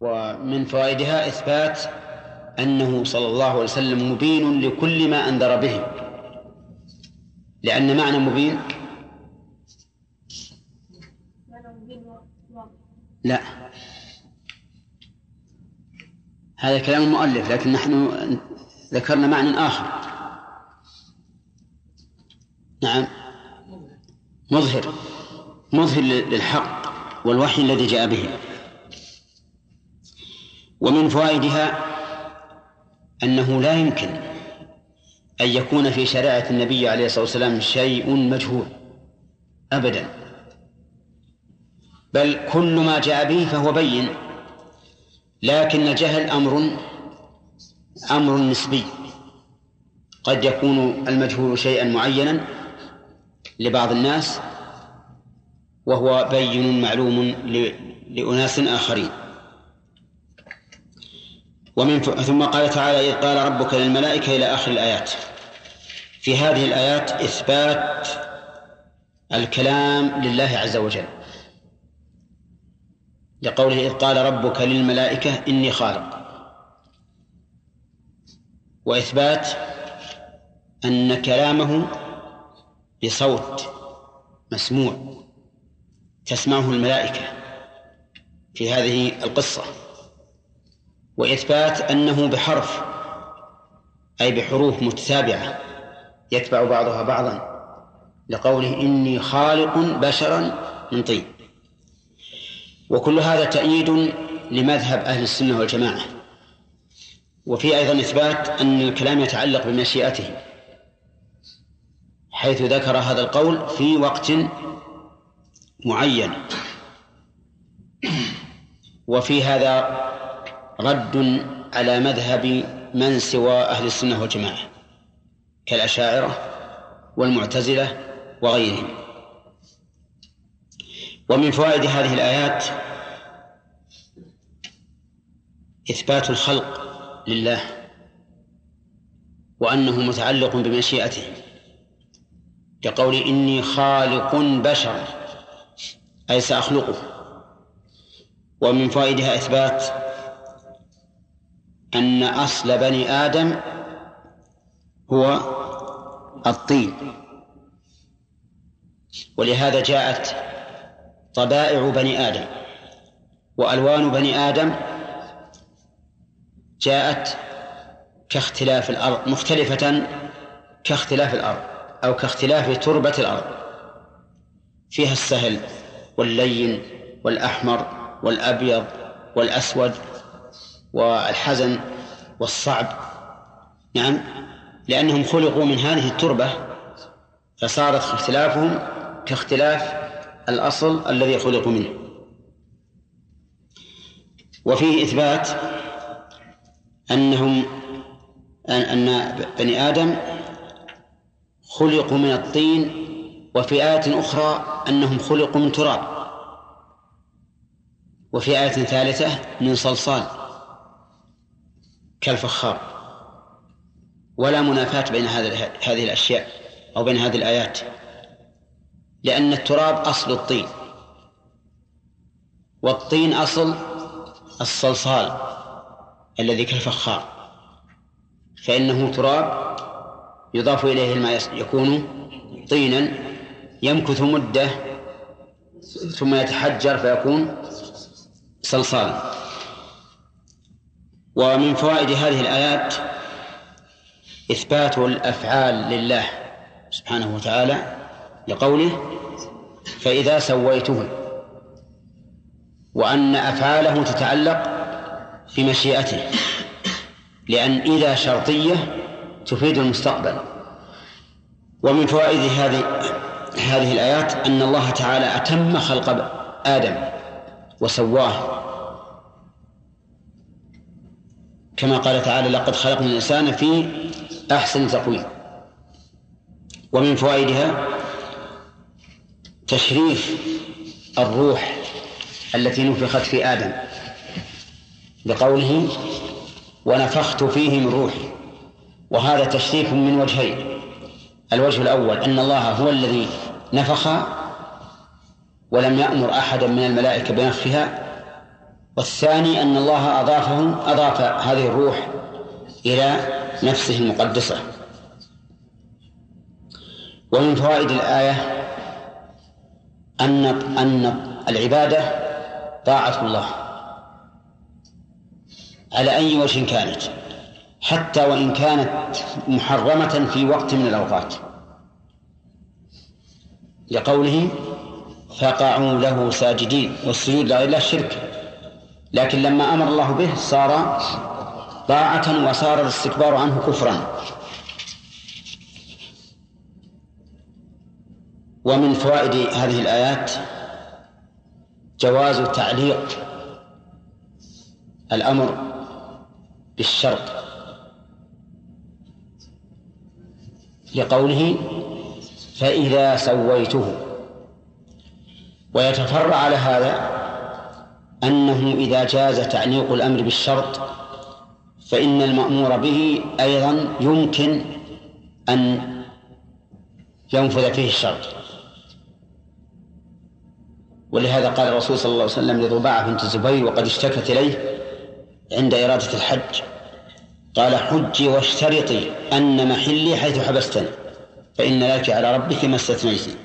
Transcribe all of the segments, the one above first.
ومن فوائدها إثبات أنه صلى الله عليه وسلم مبين لكل ما أنذر به. لأن معنى مبين لا. هذا كلام المؤلف لكن نحن ذكرنا معنى آخر. نعم. مظهر. مظهر للحق والوحي الذي جاء به. ومن فوائدها أنه لا يمكن أن يكون في شريعة النبي عليه الصلاة والسلام شيء مجهول أبدا. بل كل ما جاء به فهو بين لكن الجهل أمر أمر نسبي. قد يكون المجهول شيئا معينا لبعض الناس وهو بين معلوم لأناس آخرين. ومن ثم قال تعالى إذ قال ربك للملائكة إلى آخر الآيات. في هذه الآيات إثبات الكلام لله عز وجل. لقوله إذ قال ربك للملائكة إني خالق. وإثبات أن كلامه بصوت مسموع تسمعه الملائكة في هذه القصة. وإثبات أنه بحرف أي بحروف متتابعة يتبع بعضها بعضا لقوله إني خالق بشرا من طين. وكل هذا تأييد لمذهب أهل السنة والجماعة. وفي أيضا إثبات أن الكلام يتعلق بمشيئته حيث ذكر هذا القول في وقت معين. وفي هذا رد على مذهب من سوى أهل السنة والجماعة كالأشاعرة والمعتزلة وغيرهم. ومن فوائد هذه الآيات إثبات الخلق لله وأنه متعلق بمشيئته كقول إني خالق بشرا أي سأخلقه. ومن فوائدها إثبات أن أصل بني آدم هو الطين. ولهذا جاءت طبائع بني آدم وألوان بني آدم جاءت كاختلاف الأرض مختلفة كاختلاف الأرض أو كاختلاف تربة الأرض. فيها السهل واللين والأحمر والأبيض والأسود والحزن والصعب. نعم. لأنهم خلقوا من هذه التربة فصارت اختلافهم كاختلاف الأصل الذي خلقوا منه. وفيه إثبات أنهم أن بني آدم خلقوا من الطين وفي آية أخرى أنهم خلقوا من تراب وفي آية ثالثة من صلصال. كالفخار. ولا منافاة بين هذه الأشياء أو بين هذه الآيات لأن التراب أصل الطين والطين أصل الصلصال الذي كالفخار. فإنه تراب يضاف إليه الماء يكون طينا يمكث مدة ثم يتحجر فيكون صلصالا. ومن فوائد هذه الآيات إثبات الأفعال لله سبحانه وتعالى لقوله فإذا سويته وأن أفعاله تتعلق بمشيئته لأن إذا شرطية تفيد المستقبل. ومن فوائد هذه هذه الآيات أن الله تعالى أتم خلق آدم وسواه كما قال تعالى لقد خلقنا الإنسان في أحسن تقويم. ومن فوائدها تشريف الروح التي نفخت في آدم بقوله ونفخت فيه من روحي. وهذا تشريف من وجهين. الوجه الأول أن الله هو الذي نفخ ولم يأمر أحدا من الملائكة بنفخها والثاني أن الله أضافه أضاف هذه الروح إلى نفسه المقدسة. ومن فوائد الآية أن أن العبادة طاعة الله. على أي وجه كانت؟ حتى وإن كانت محرمة في وقت من الأوقات. لقوله فقعوا له ساجدين والسجود لغير الله شرك. لكن لما أمر الله به صار طاعة وصار الاستكبار عنه كفرا. ومن فوائد هذه الآيات جواز تعليق الأمر بالشرط لقوله فإذا سويته. ويتفرع على هذا أنه إذا جاز تعليق الأمر بالشرط فإن المأمور به أيضا يمكن أن ينفذ فيه الشرط. ولهذا قال الرسول صلى الله عليه وسلم لضباعة بنت الزبير وقد اشتكت إليه عند إرادة الحج. قال حجي واشترطي أن محلي حيث حبستني فإن لك على ربك ما استثنيت.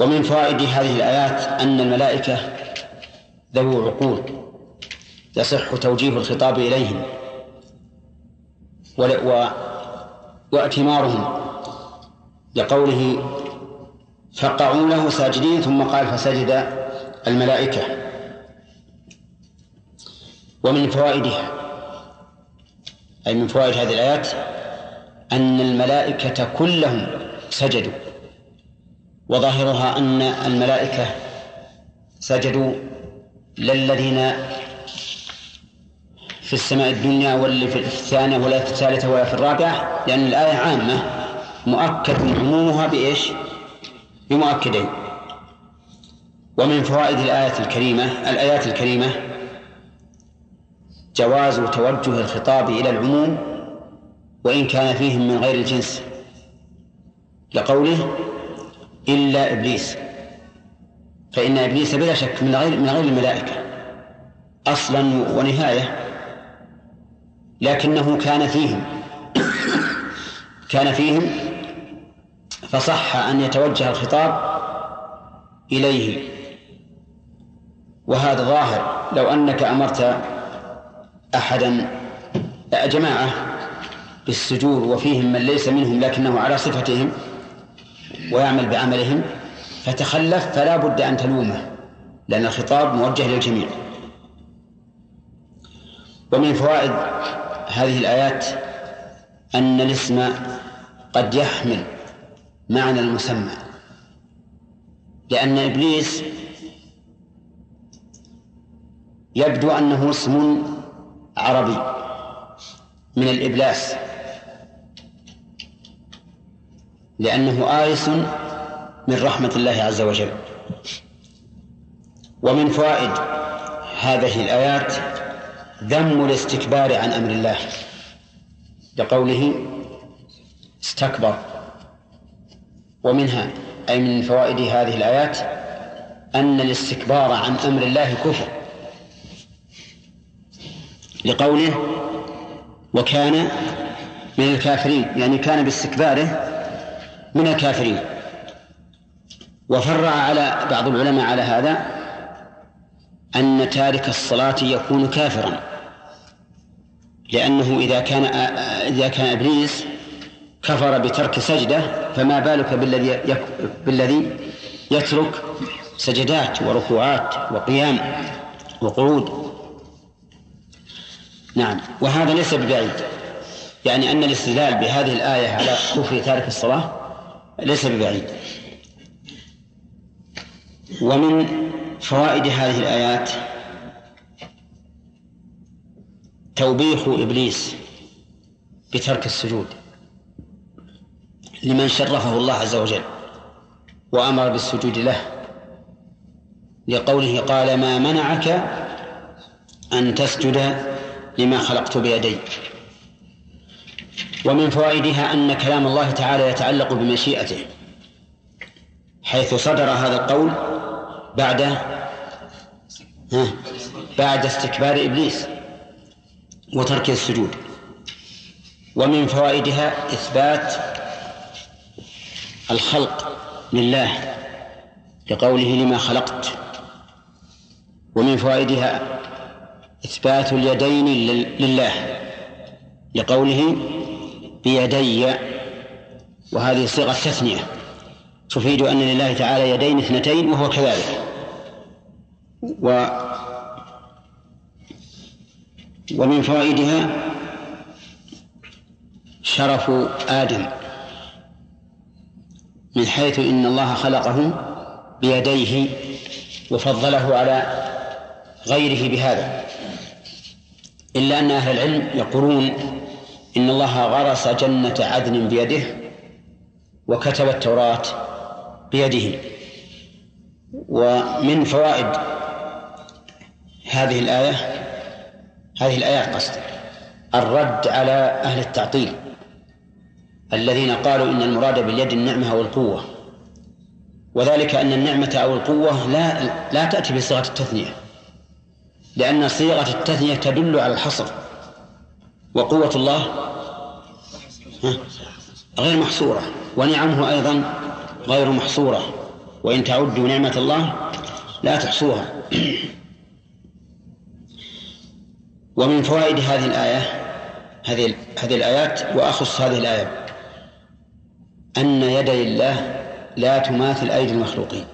ومن فوائد هذه الآيات أن الملائكة ذو عقول يصح توجيه الخطاب إليهم و... وأتمارهم لقوله فقعوا له ساجدين ثم قال فسجد الملائكة. ومن فوائدها أي من فوائد هذه الآيات أن الملائكة كلهم سجدوا. وظاهرها أن الملائكة سجدوا للذين في السماء الدنيا واللي في الثانية ولا في الثالثة ولا في الرابعة لأن الآية عامة مؤكد عمومها بإيش؟ بمؤكدين ومن فوائد الآية الكريمة الآيات الكريمة جواز توجه الخطاب إلى العموم وإن كان فيهم من غير الجنس لقوله إلا إبليس. فإن إبليس بلا شك من غير من غير الملائكة. أصلا ونهاية. لكنه كان فيهم. كان فيهم. فصح أن يتوجه الخطاب إليه. وهذا ظاهر. لو أنك أمرت أحدا جماعة بالسجود وفيهم من ليس منهم لكنه على صفتهم ويعمل بعملهم فتخلف فلا بد أن تلومه لأن الخطاب موجه للجميع. ومن فوائد هذه الآيات أن الاسم قد يحمل معنى المسمى لأن إبليس يبدو أنه اسم عربي من الإبلاس. لأنه آيس من رحمة الله عز وجل. ومن فوائد هذه الآيات ذم الاستكبار عن أمر الله. لقوله استكبر. ومنها أي من فوائد هذه الآيات أن الاستكبار عن أمر الله كفر. لقوله وكان من الكافرين يعني كان باستكباره من الكافرين. وفرع على بعض العلماء على هذا أن تارك الصلاة يكون كافرا. لأنه إذا كان إذا كان إبليس كفر بترك سجدة فما بالك بالذي بالذي يترك سجدات وركوعات وقيام وقعود؟ نعم. وهذا ليس ببعيد. يعني أن الاستدلال بهذه الآية على كفر تارك الصلاة ليس ببعيد. ومن فوائد هذه الآيات توبيخ إبليس بترك السجود لمن شرفه الله عز وجل وأمر بالسجود له لقوله قال ما منعك أن تسجد لما خلقت بيدي. ومن فوائدها أن كلام الله تعالى يتعلق بمشيئته حيث صدر هذا القول بعد بعد استكبار إبليس وترك السجود. ومن فوائدها إثبات الخلق لله لقوله لما خلقت. ومن فوائدها إثبات اليدين لله لقوله بيدي وهذه صيغة تثنية. تفيد أن لله تعالى يدين اثنتين وهو كذلك. و ومن فوائدها شرف آدم من حيث إن الله خلقه بيديه وفضله على غيره بهذا. إلا أن أهل العلم يقولون إن الله غرس جنة عدن بيده وكتب التوراة بيده. ومن فوائد هذه الآية هذه الآيات قصد الرد على أهل التعطيل الذين قالوا إن المراد باليد النعمة أو القوة. وذلك أن النعمة أو القوة لا لا تأتي بصيغة التثنية لأن صيغة التثنية تدل على الحصر. وقوة الله غير محصورة ونعمه أيضا غير محصورة. وإن تعدوا نعمة الله لا تحصوها. ومن فوائد هذه الآية هذه هذه الآيات وأخص هذه الآية أن يدي الله لا تماثل أيدي المخلوقين.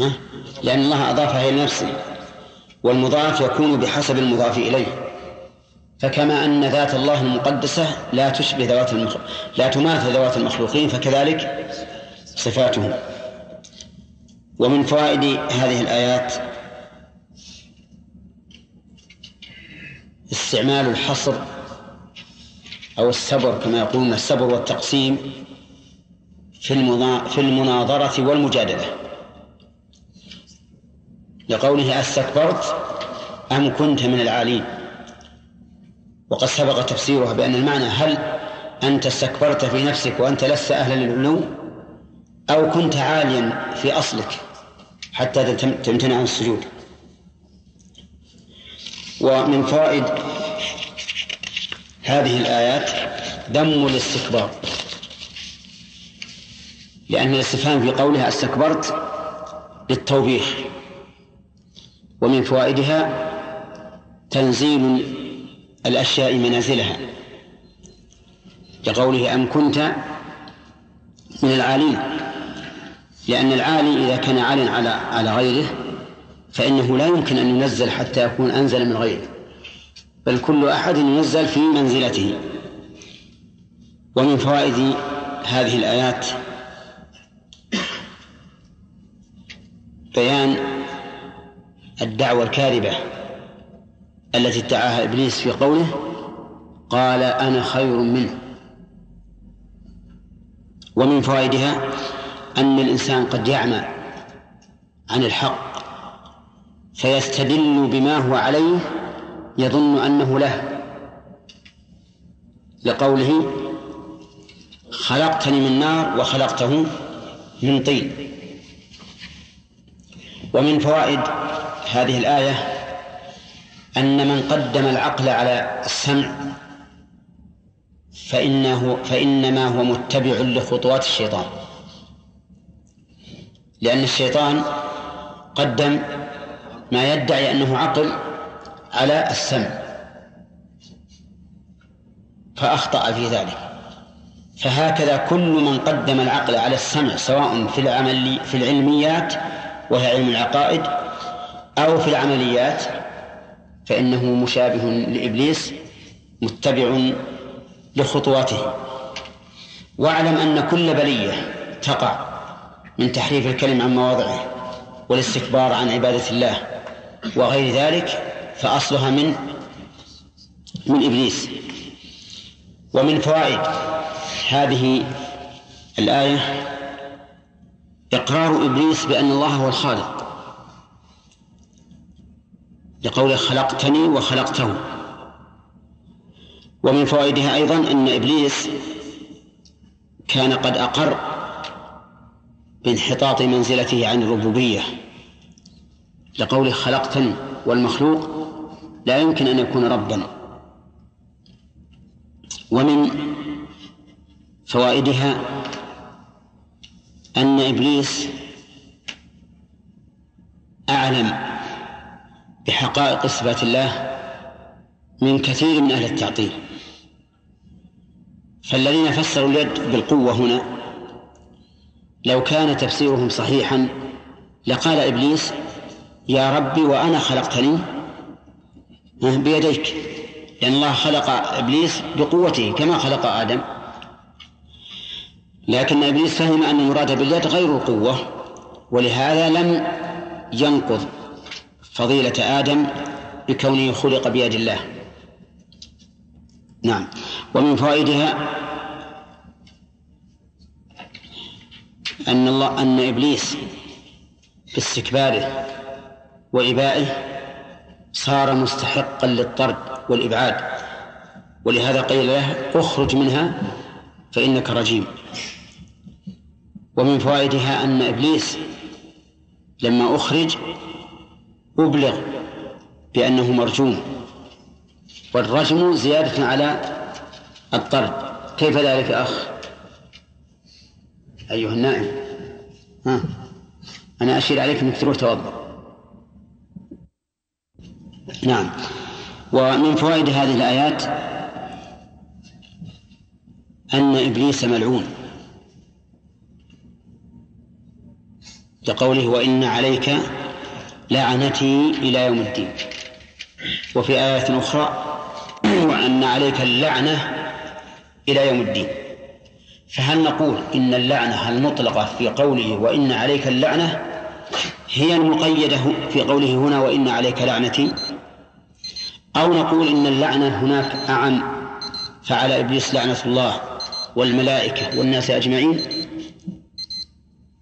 ها؟ لأن الله أضافها إلى نفسه. والمضاف يكون بحسب المضاف إليه. فكما أن ذات الله المقدسة لا تشبه ذوات المخلوق لا تماثل ذوات المخلوقين فكذلك صفاتهم. ومن فوائد هذه الآيات استعمال الحصر أو السبر كما يقولون السبر والتقسيم في في المناظرة والمجادلة. لقوله أستكبرت أم كنت من العالين؟ وقد سبق تفسيرها بأن المعنى هل أنت استكبرت في نفسك وأنت لست أهلا للعلو أو كنت عاليا في أصلك حتى تمتنع عن السجود. ومن فوائد هذه الآيات ذم الاستكبار لأن الاستفهام في قولها أستكبرت للتوبيخ. ومن فوائدها تنزيل الأشياء منازلها لقوله أم كنت من العالين لأن العالي إذا كان عال على على غيره فإنه لا يمكن أن ينزل حتى يكون أنزل من غيره بل كل أحد ينزل في منزلته. ومن فوائد هذه الآيات بيان الدعوة الكاذبة التي ادعاها إبليس في قوله قال أنا خير منه. ومن فوائدها أن الإنسان قد يعمى عن الحق فيستدل بما هو عليه يظن أنه له. لقوله خلقتني من نار وخلقته من طين. ومن فوائد هذه الآية أن من قدم العقل على السمع فإنه فإنما هو متبع لخطوات الشيطان. لأن الشيطان قدم ما يدعي أنه عقل على السمع فأخطأ في ذلك. فهكذا كل من قدم العقل على السمع سواء في العمل في العلميات وهي علم العقائد أو في العمليات فإنه مشابه لإبليس متبع لخطواته. واعلم أن كل بلية تقع من تحريف الكلم عن مواضعه والاستكبار عن عبادة الله وغير ذلك فأصلها من من إبليس. ومن فوائد هذه الآية إقرار إبليس بأن الله هو الخالق. لقوله خلقتني وخلقته. ومن فوائدها أيضا أن إبليس كان قد أقر بانحطاط منزلته عن الربوبية. لقوله خلقتني والمخلوق لا يمكن أن يكون ربا. ومن فوائدها أن إبليس أعلم بحقائق صفات الله من كثير من أهل التعطيل. فالذين فسروا اليد بالقوة هنا لو كان تفسيرهم صحيحا لقال إبليس يا ربي وأنا خلقتني بيديك. لأن الله خلق إبليس بقوته كما خلق آدم. لكن إبليس فهم أن المراد باليد غير القوة ولهذا لم ينقض. فضيلة آدم بكونه خلق بيد الله. نعم. ومن فوائدها أن الله أن إبليس باستكباره وإبائه صار مستحقا للطرد والإبعاد. ولهذا قيل له اخرج منها فإنك رجيم. ومن فوائدها أن إبليس لما أخرج أبلغ بأنه مرجوم والرجم زيادة على الطرد. كيف ذلك أخ؟ أيها النائم. ها. أنا أشير عليك أنك تروح توضأ. نعم. ومن فوائد هذه الآيات أن إبليس ملعون. لقوله وإن عليك لعنتي إلى يوم الدين. وفي آية أخرى وأن عليك اللعنة إلى يوم الدين. فهل نقول إن اللعنة المطلقة في قوله وإن عليك اللعنة هي المقيدة في قوله هنا وإن عليك لعنتي؟ أو نقول إن اللعنة هناك أعم فعلى إبليس لعنة الله والملائكة والناس أجمعين؟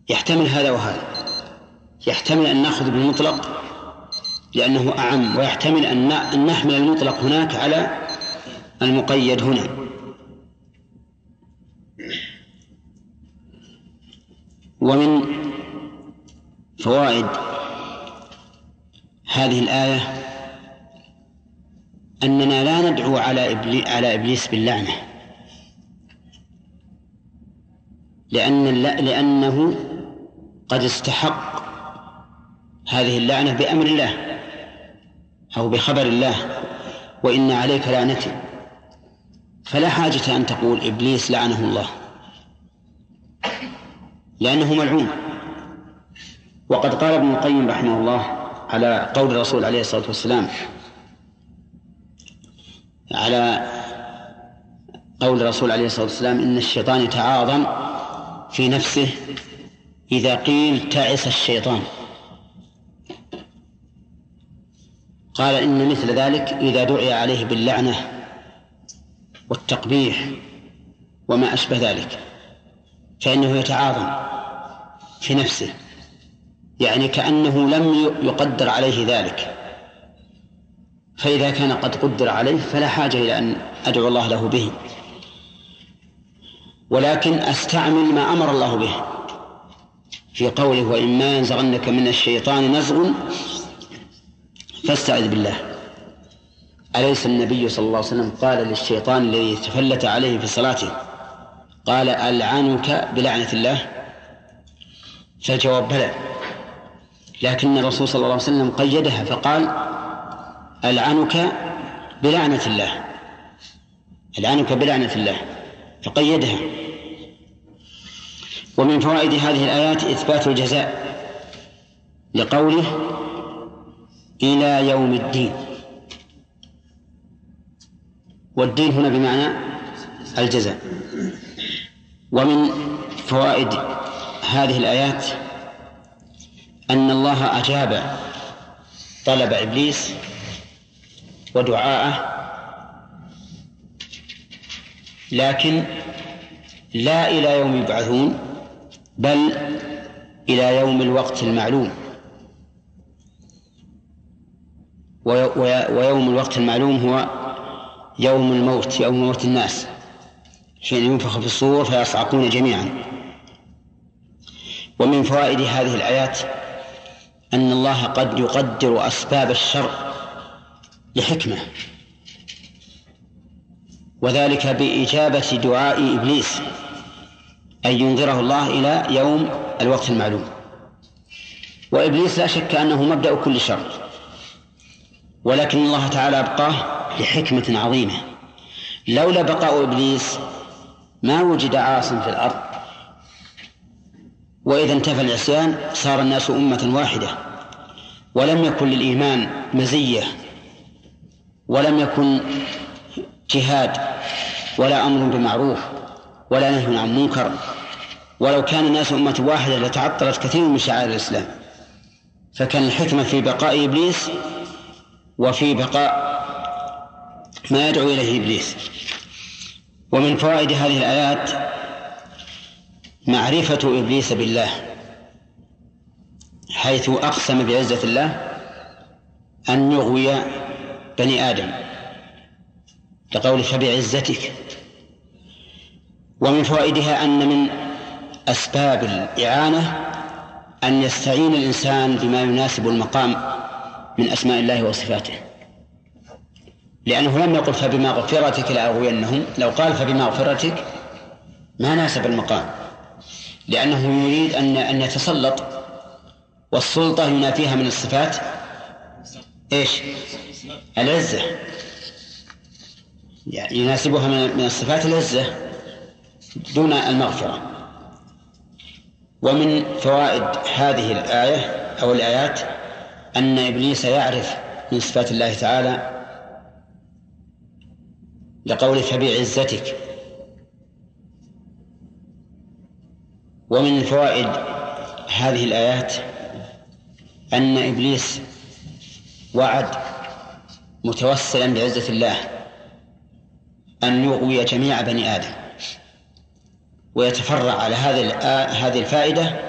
يحتمل هذا وهذا. يحتمل أن نأخذ بالمطلق لأنه أعم ويحتمل أن نحمل المطلق هناك على المقيد هنا. ومن فوائد هذه الآية أننا لا ندعو على إبليس, على إبليس باللعنة. لأن لأنه قد استحق هذه اللعنة بأمر الله أو بخبر الله وإن عليك لعنتي. فلا حاجة أن تقول إبليس لعنه الله لأنه ملعون. وقد قال ابن القيم رحمه الله على قول الرسول عليه الصلاة والسلام على قول الرسول عليه الصلاة والسلام إن الشيطان يتعاظم في نفسه إذا قيل تعس الشيطان. قال إن مثل ذلك إذا دعي عليه باللعنة والتقبيح وما أشبه ذلك فإنه يتعاظم في نفسه يعني كأنه لم يقدر عليه ذلك. فإذا كان قد قدر عليه فلا حاجة إلى أن أدعو الله له به. ولكن أستعمل ما أمر الله به. في قوله وإما ينزغنك من الشيطان نزغ فاستعذ بالله. أليس النبي صلى الله عليه وسلم قال للشيطان الذي تفلت عليه في صلاته قال ألعنك بلعنة الله؟ فالجواب بلى. لكن الرسول صلى الله عليه وسلم قيدها فقال ألعنك بلعنة الله. ألعنك بلعنة الله. فقيدها. ومن فوائد هذه الآيات إثبات الجزاء لقوله إلى يوم الدين. والدين هنا بمعنى الجزاء. ومن فوائد هذه الآيات أن الله أجاب طلب إبليس ودعاءه لكن لا إلى يوم يبعثون بل إلى يوم الوقت المعلوم. ويوم الوقت المعلوم هو يوم الموت يوم موت الناس. حين ينفخ في الصور فيصعقون جميعا. ومن فوائد هذه الآيات أن الله قد يقدر أسباب الشر لحكمة. وذلك بإجابة دعاء إبليس أن ينظره الله إلى يوم الوقت المعلوم. وإبليس لا شك أنه مبدأ كل شر. ولكن الله تعالى أبقاه لحكمة عظيمة. لولا بقاء إبليس ما وجد عاص في الأرض. وإذا انتفى العصيان صار الناس أمة واحدة. ولم يكن للإيمان مزية. ولم يكن جهاد. ولا أمر بمعروف. ولا نهي عن منكر. ولو كان الناس أمة واحدة لتعطلت كثير من شعائر الإسلام. فكان الحكمة في بقاء إبليس وفي بقاء ما يدعو إليه إبليس. ومن فوائد هذه الآيات معرفة إبليس بالله حيث أقسم بعزة الله أن يغوي بني آدم لقول فبعزتك. ومن فوائدها أن من أسباب الإعانة أن يستعين الإنسان بما يناسب المقام من أسماء الله وصفاته. لأنه لم يقل فبمغفرتك لأغوينهم لو قال فبمغفرتك ما ناسب المقام. لأنه يريد أن أن يتسلط والسلطة ينافيها من الصفات. إيش؟ العزة. يعني يناسبها من الصفات العزة دون المغفرة. ومن فوائد هذه الآية أو الآيات أن إبليس يعرف من صفات الله تعالى لقوله فبعزتك. ومن فوائد هذه الآيات أن إبليس وعد متوسلا بعزة الله أن يغوي جميع بني آدم. ويتفرع على هذه هذه الفائدة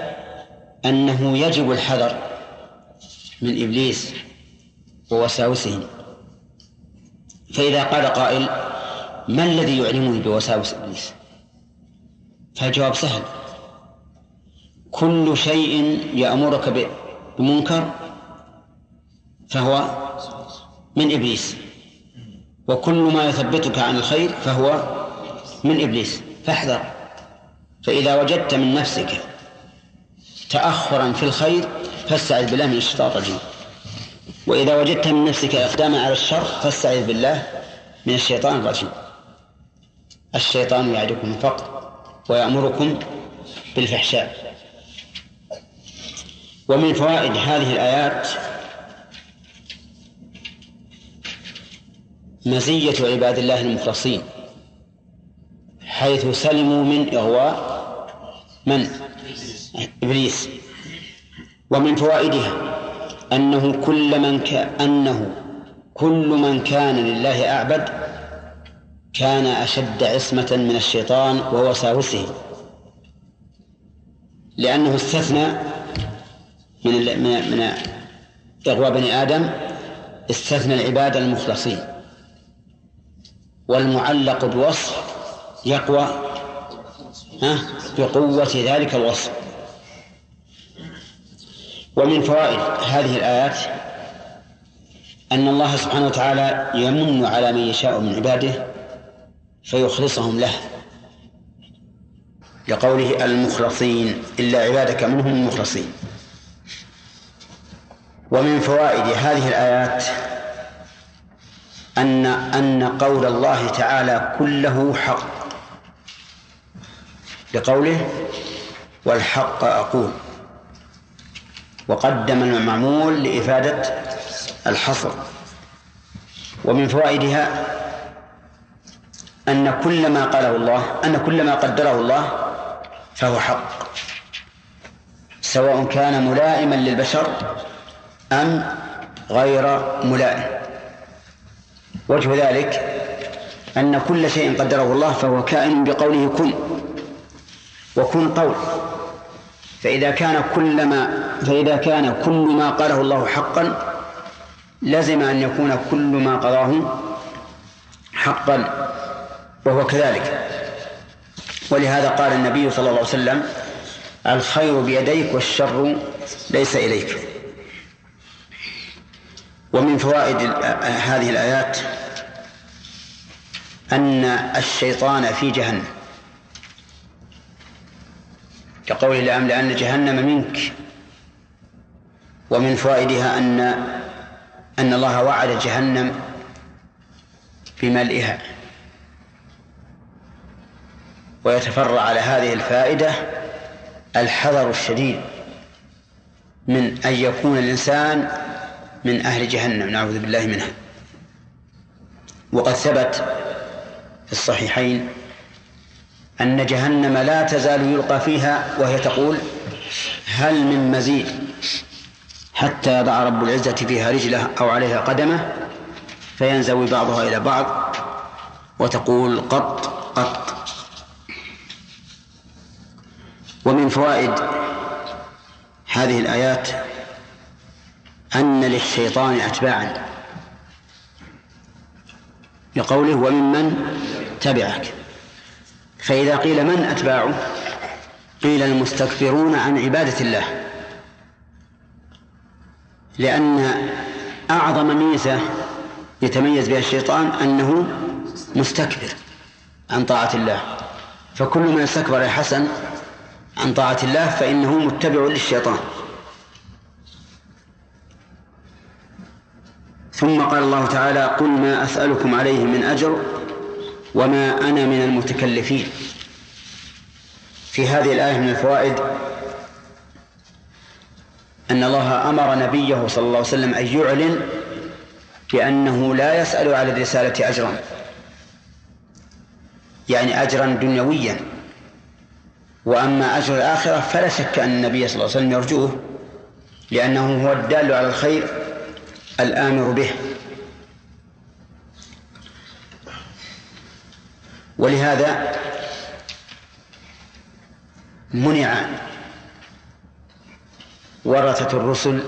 أنه يجب الحذر من إبليس ووساوسه فإذا قال قائل ما الذي يعلمني بوساوس إبليس؟ فالجواب سهل. كل شيء يأمرك بمنكر فهو من إبليس وكل ما يثبتك عن الخير فهو من إبليس. فاحذر. فإذا وجدت من نفسك تأخرا في الخير فاستعذ بالله من الشيطان الرجيم. وإذا وجدت من نفسك إقداما على الشر فاستعذ بالله من الشيطان الرجيم. الشيطان يعدكم الفقر ويأمركم بالفحشاء. ومن فوائد هذه الآيات مزية عباد الله المخلصين حيث سلموا من إغواء من؟ إبليس. ومن فوائدها أنه كل من أنه كل من كان لله أعبد كان أشد عصمة من الشيطان ووساوسه لأنه استثنى من من من إغواء بني آدم استثنى العباد المخلصين. والمعلق بوصف يقوى بقوة ذلك الوصف. ومن فوائد هذه الآيات أن الله سبحانه وتعالى يمن على من يشاء من عباده فيخلصهم له لقوله المخلصين إلا عبادك منهم المخلصين. ومن فوائد هذه الآيات أن أن قول الله تعالى كله حق لقوله والحق أقول. وقدم المعمول لإفادة الحصر. ومن فوائدها أن كل ما قاله الله أن كل ما قدره الله فهو حق. سواء كان ملائما للبشر أم غير ملائم. وجه ذلك أن كل شيء قدره الله فهو كائن بقوله كن وكن قول. فإذا كان كل ما فإذا كان كل ما قاله الله حقا لزم أن يكون كل ما قضاه حقا وهو كذلك. ولهذا قال النبي صلى الله عليه وسلم الخير بيديك والشر ليس إليك. ومن فوائد هذه الآيات أن الشيطان في جهنم. كقوله لأملأن جهنم منك ومن فوائدها أن أن الله وعد جهنم بملئها. ويتفرع على هذه الفائدة الحذر الشديد من أن يكون الإنسان من أهل جهنم. نعوذ بالله منها. وقد ثبت في الصحيحين أن جهنم لا تزال يلقى فيها وهي تقول هل من مزيد حتى يضع رب العزة فيها رجله أو عليها قدمه فينزوي بعضها إلى بعض وتقول قط قط. ومن فوائد هذه الآيات أن للشيطان أتباعا لقوله وممن تبعك. فإذا قيل من أتباعه قيل المستكبرون عن عبادة الله. لأن أعظم ميزة يتميز بها الشيطان أنه مستكبر عن طاعة الله. فكل من استكبر يا حسن عن طاعة الله فإنه متبع للشيطان. ثم قال الله تعالى قل ما أسألكم عليه من أجر وما أنا من المتكلفين. في هذه الآية من الفوائد أن الله أمر نبيه صلى الله عليه وسلم أن يعلن بأنه لا يسأل على الرسالة أجرا. يعني أجرا دنيويا. وأما أجر الآخرة فلا شك أن النبي صلى الله عليه وسلم يرجوه لأنه هو الدال على الخير الآمر به. ولهذا منع ورثة الرسل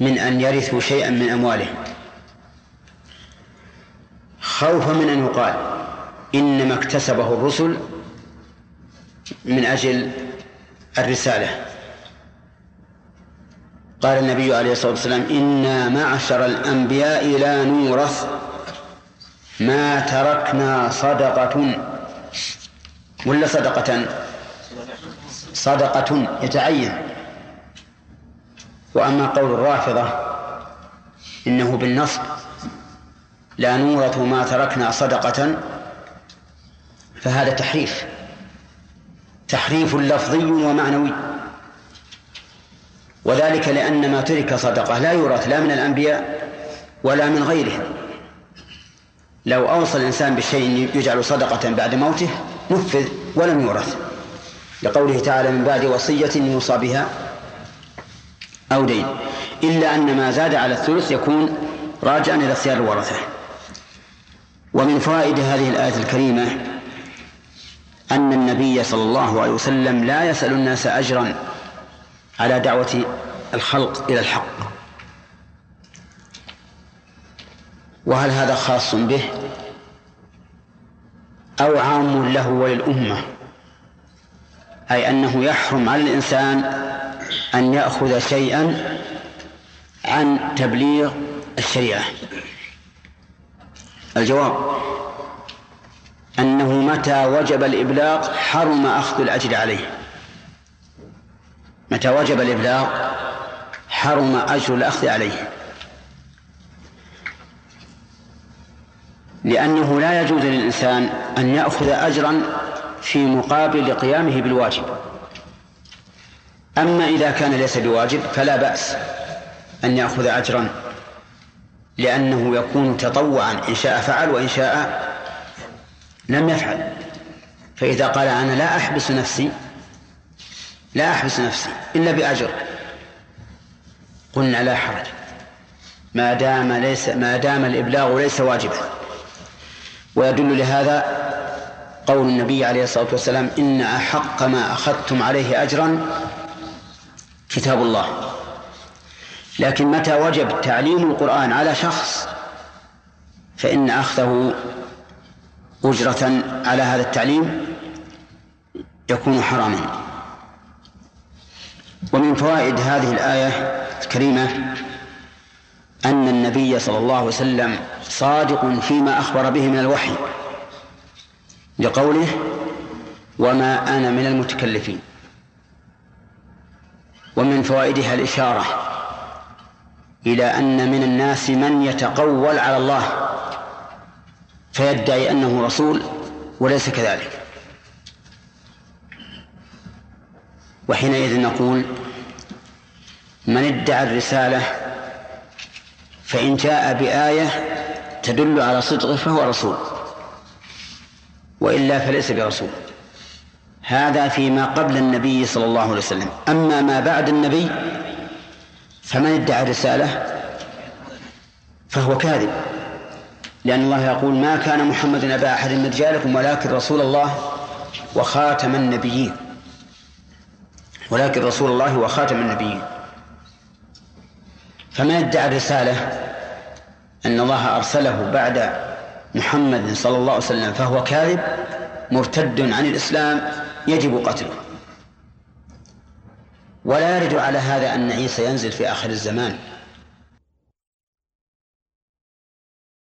من أن يرثوا شيئا من أموالهم. خوفا من أن يقال إنما اكتسبه الرسل من أجل الرسالة. قال النبي عليه الصلاة والسلام إنا معشر الأنبياء لا نورث. ما تركنا صدقة. ولا صدقة؟ صدقة يتعين. وأما قول الرافضة إنه بالنصب لا نورث ما تركنا صدقة فهذا تحريف. تحريف لفظي ومعنوي. وذلك لأن ما ترك صدقة لا يورث لا من الأنبياء ولا من غيرهم. لو أوصى الإنسان بشيء يجعل صدقة بعد موته نفذ ولم يورث. لقوله تعالى من بعد وصية يوصى بها أو دين. إلا أن ما زاد على الثلث يكون راجعا إلى اختيار الورثة. ومن فوائد هذه الآية الكريمة أن النبي صلى الله عليه وسلم لا يسأل الناس أجرا على دعوة الخلق إلى الحق. وهل هذا خاص به؟ أو عام له وللأمة. أي أنه يحرم على الإنسان أن يأخذ شيئا عن تبليغ الشريعة. الجواب أنه متى وجب الإبلاغ حرم أخذ الأجر عليه. متى وجب الإبلاغ حرم أجر الأخذ عليه. لأنه لا يجوز للإنسان أن يأخذ أجرا في مقابل قيامه بالواجب. أما إذا كان ليس بواجب فلا بأس أن يأخذ أجرا لأنه يكون تطوعا إن شاء فعل وإن شاء لم يفعل. فإذا قال أنا لا أحبس نفسي لا أحبس نفسي إلا بأجر. قلنا لا حرج. ما دام ليس ما دام الإبلاغ ليس واجبا. ويدل لهذا قول النبي عليه الصلاة والسلام إن أحق ما أخذتم عليه أجرا كتاب الله. لكن متى وجب تعليم القرآن على شخص؟ فإن أخذه أجرة على هذا التعليم يكون حراما. ومن فوائد هذه الآية الكريمة أن النبي صلى الله عليه وسلم صادق فيما أخبر به من الوحي لقوله وما أنا من المتكلفين ومن فوائدها الإشارة إلى أن من الناس من يتقول على الله فيدعي أنه رسول وليس كذلك. وحينئذ نقول من ادعى الرسالة فإن جاء بآية تدل على صدقه فهو رسول وإلا فليس برسول. هذا فيما قبل النبي صلى الله عليه وسلم. أما ما بعد النبي فمن ادعى الرسالة فهو كاذب. لأن الله يقول ما كان محمد أبا أحد من رجالكم ولكن رسول الله وخاتم النبيين. ولكن رسول الله وخاتم النبيين. فمن ادعى الرسالة أن الله أرسله بعد محمد صلى الله عليه وسلم فهو كاذب مرتد عن الإسلام يجب قتله. ولا يرد على هذا أن عيسى ينزل في آخر الزمان.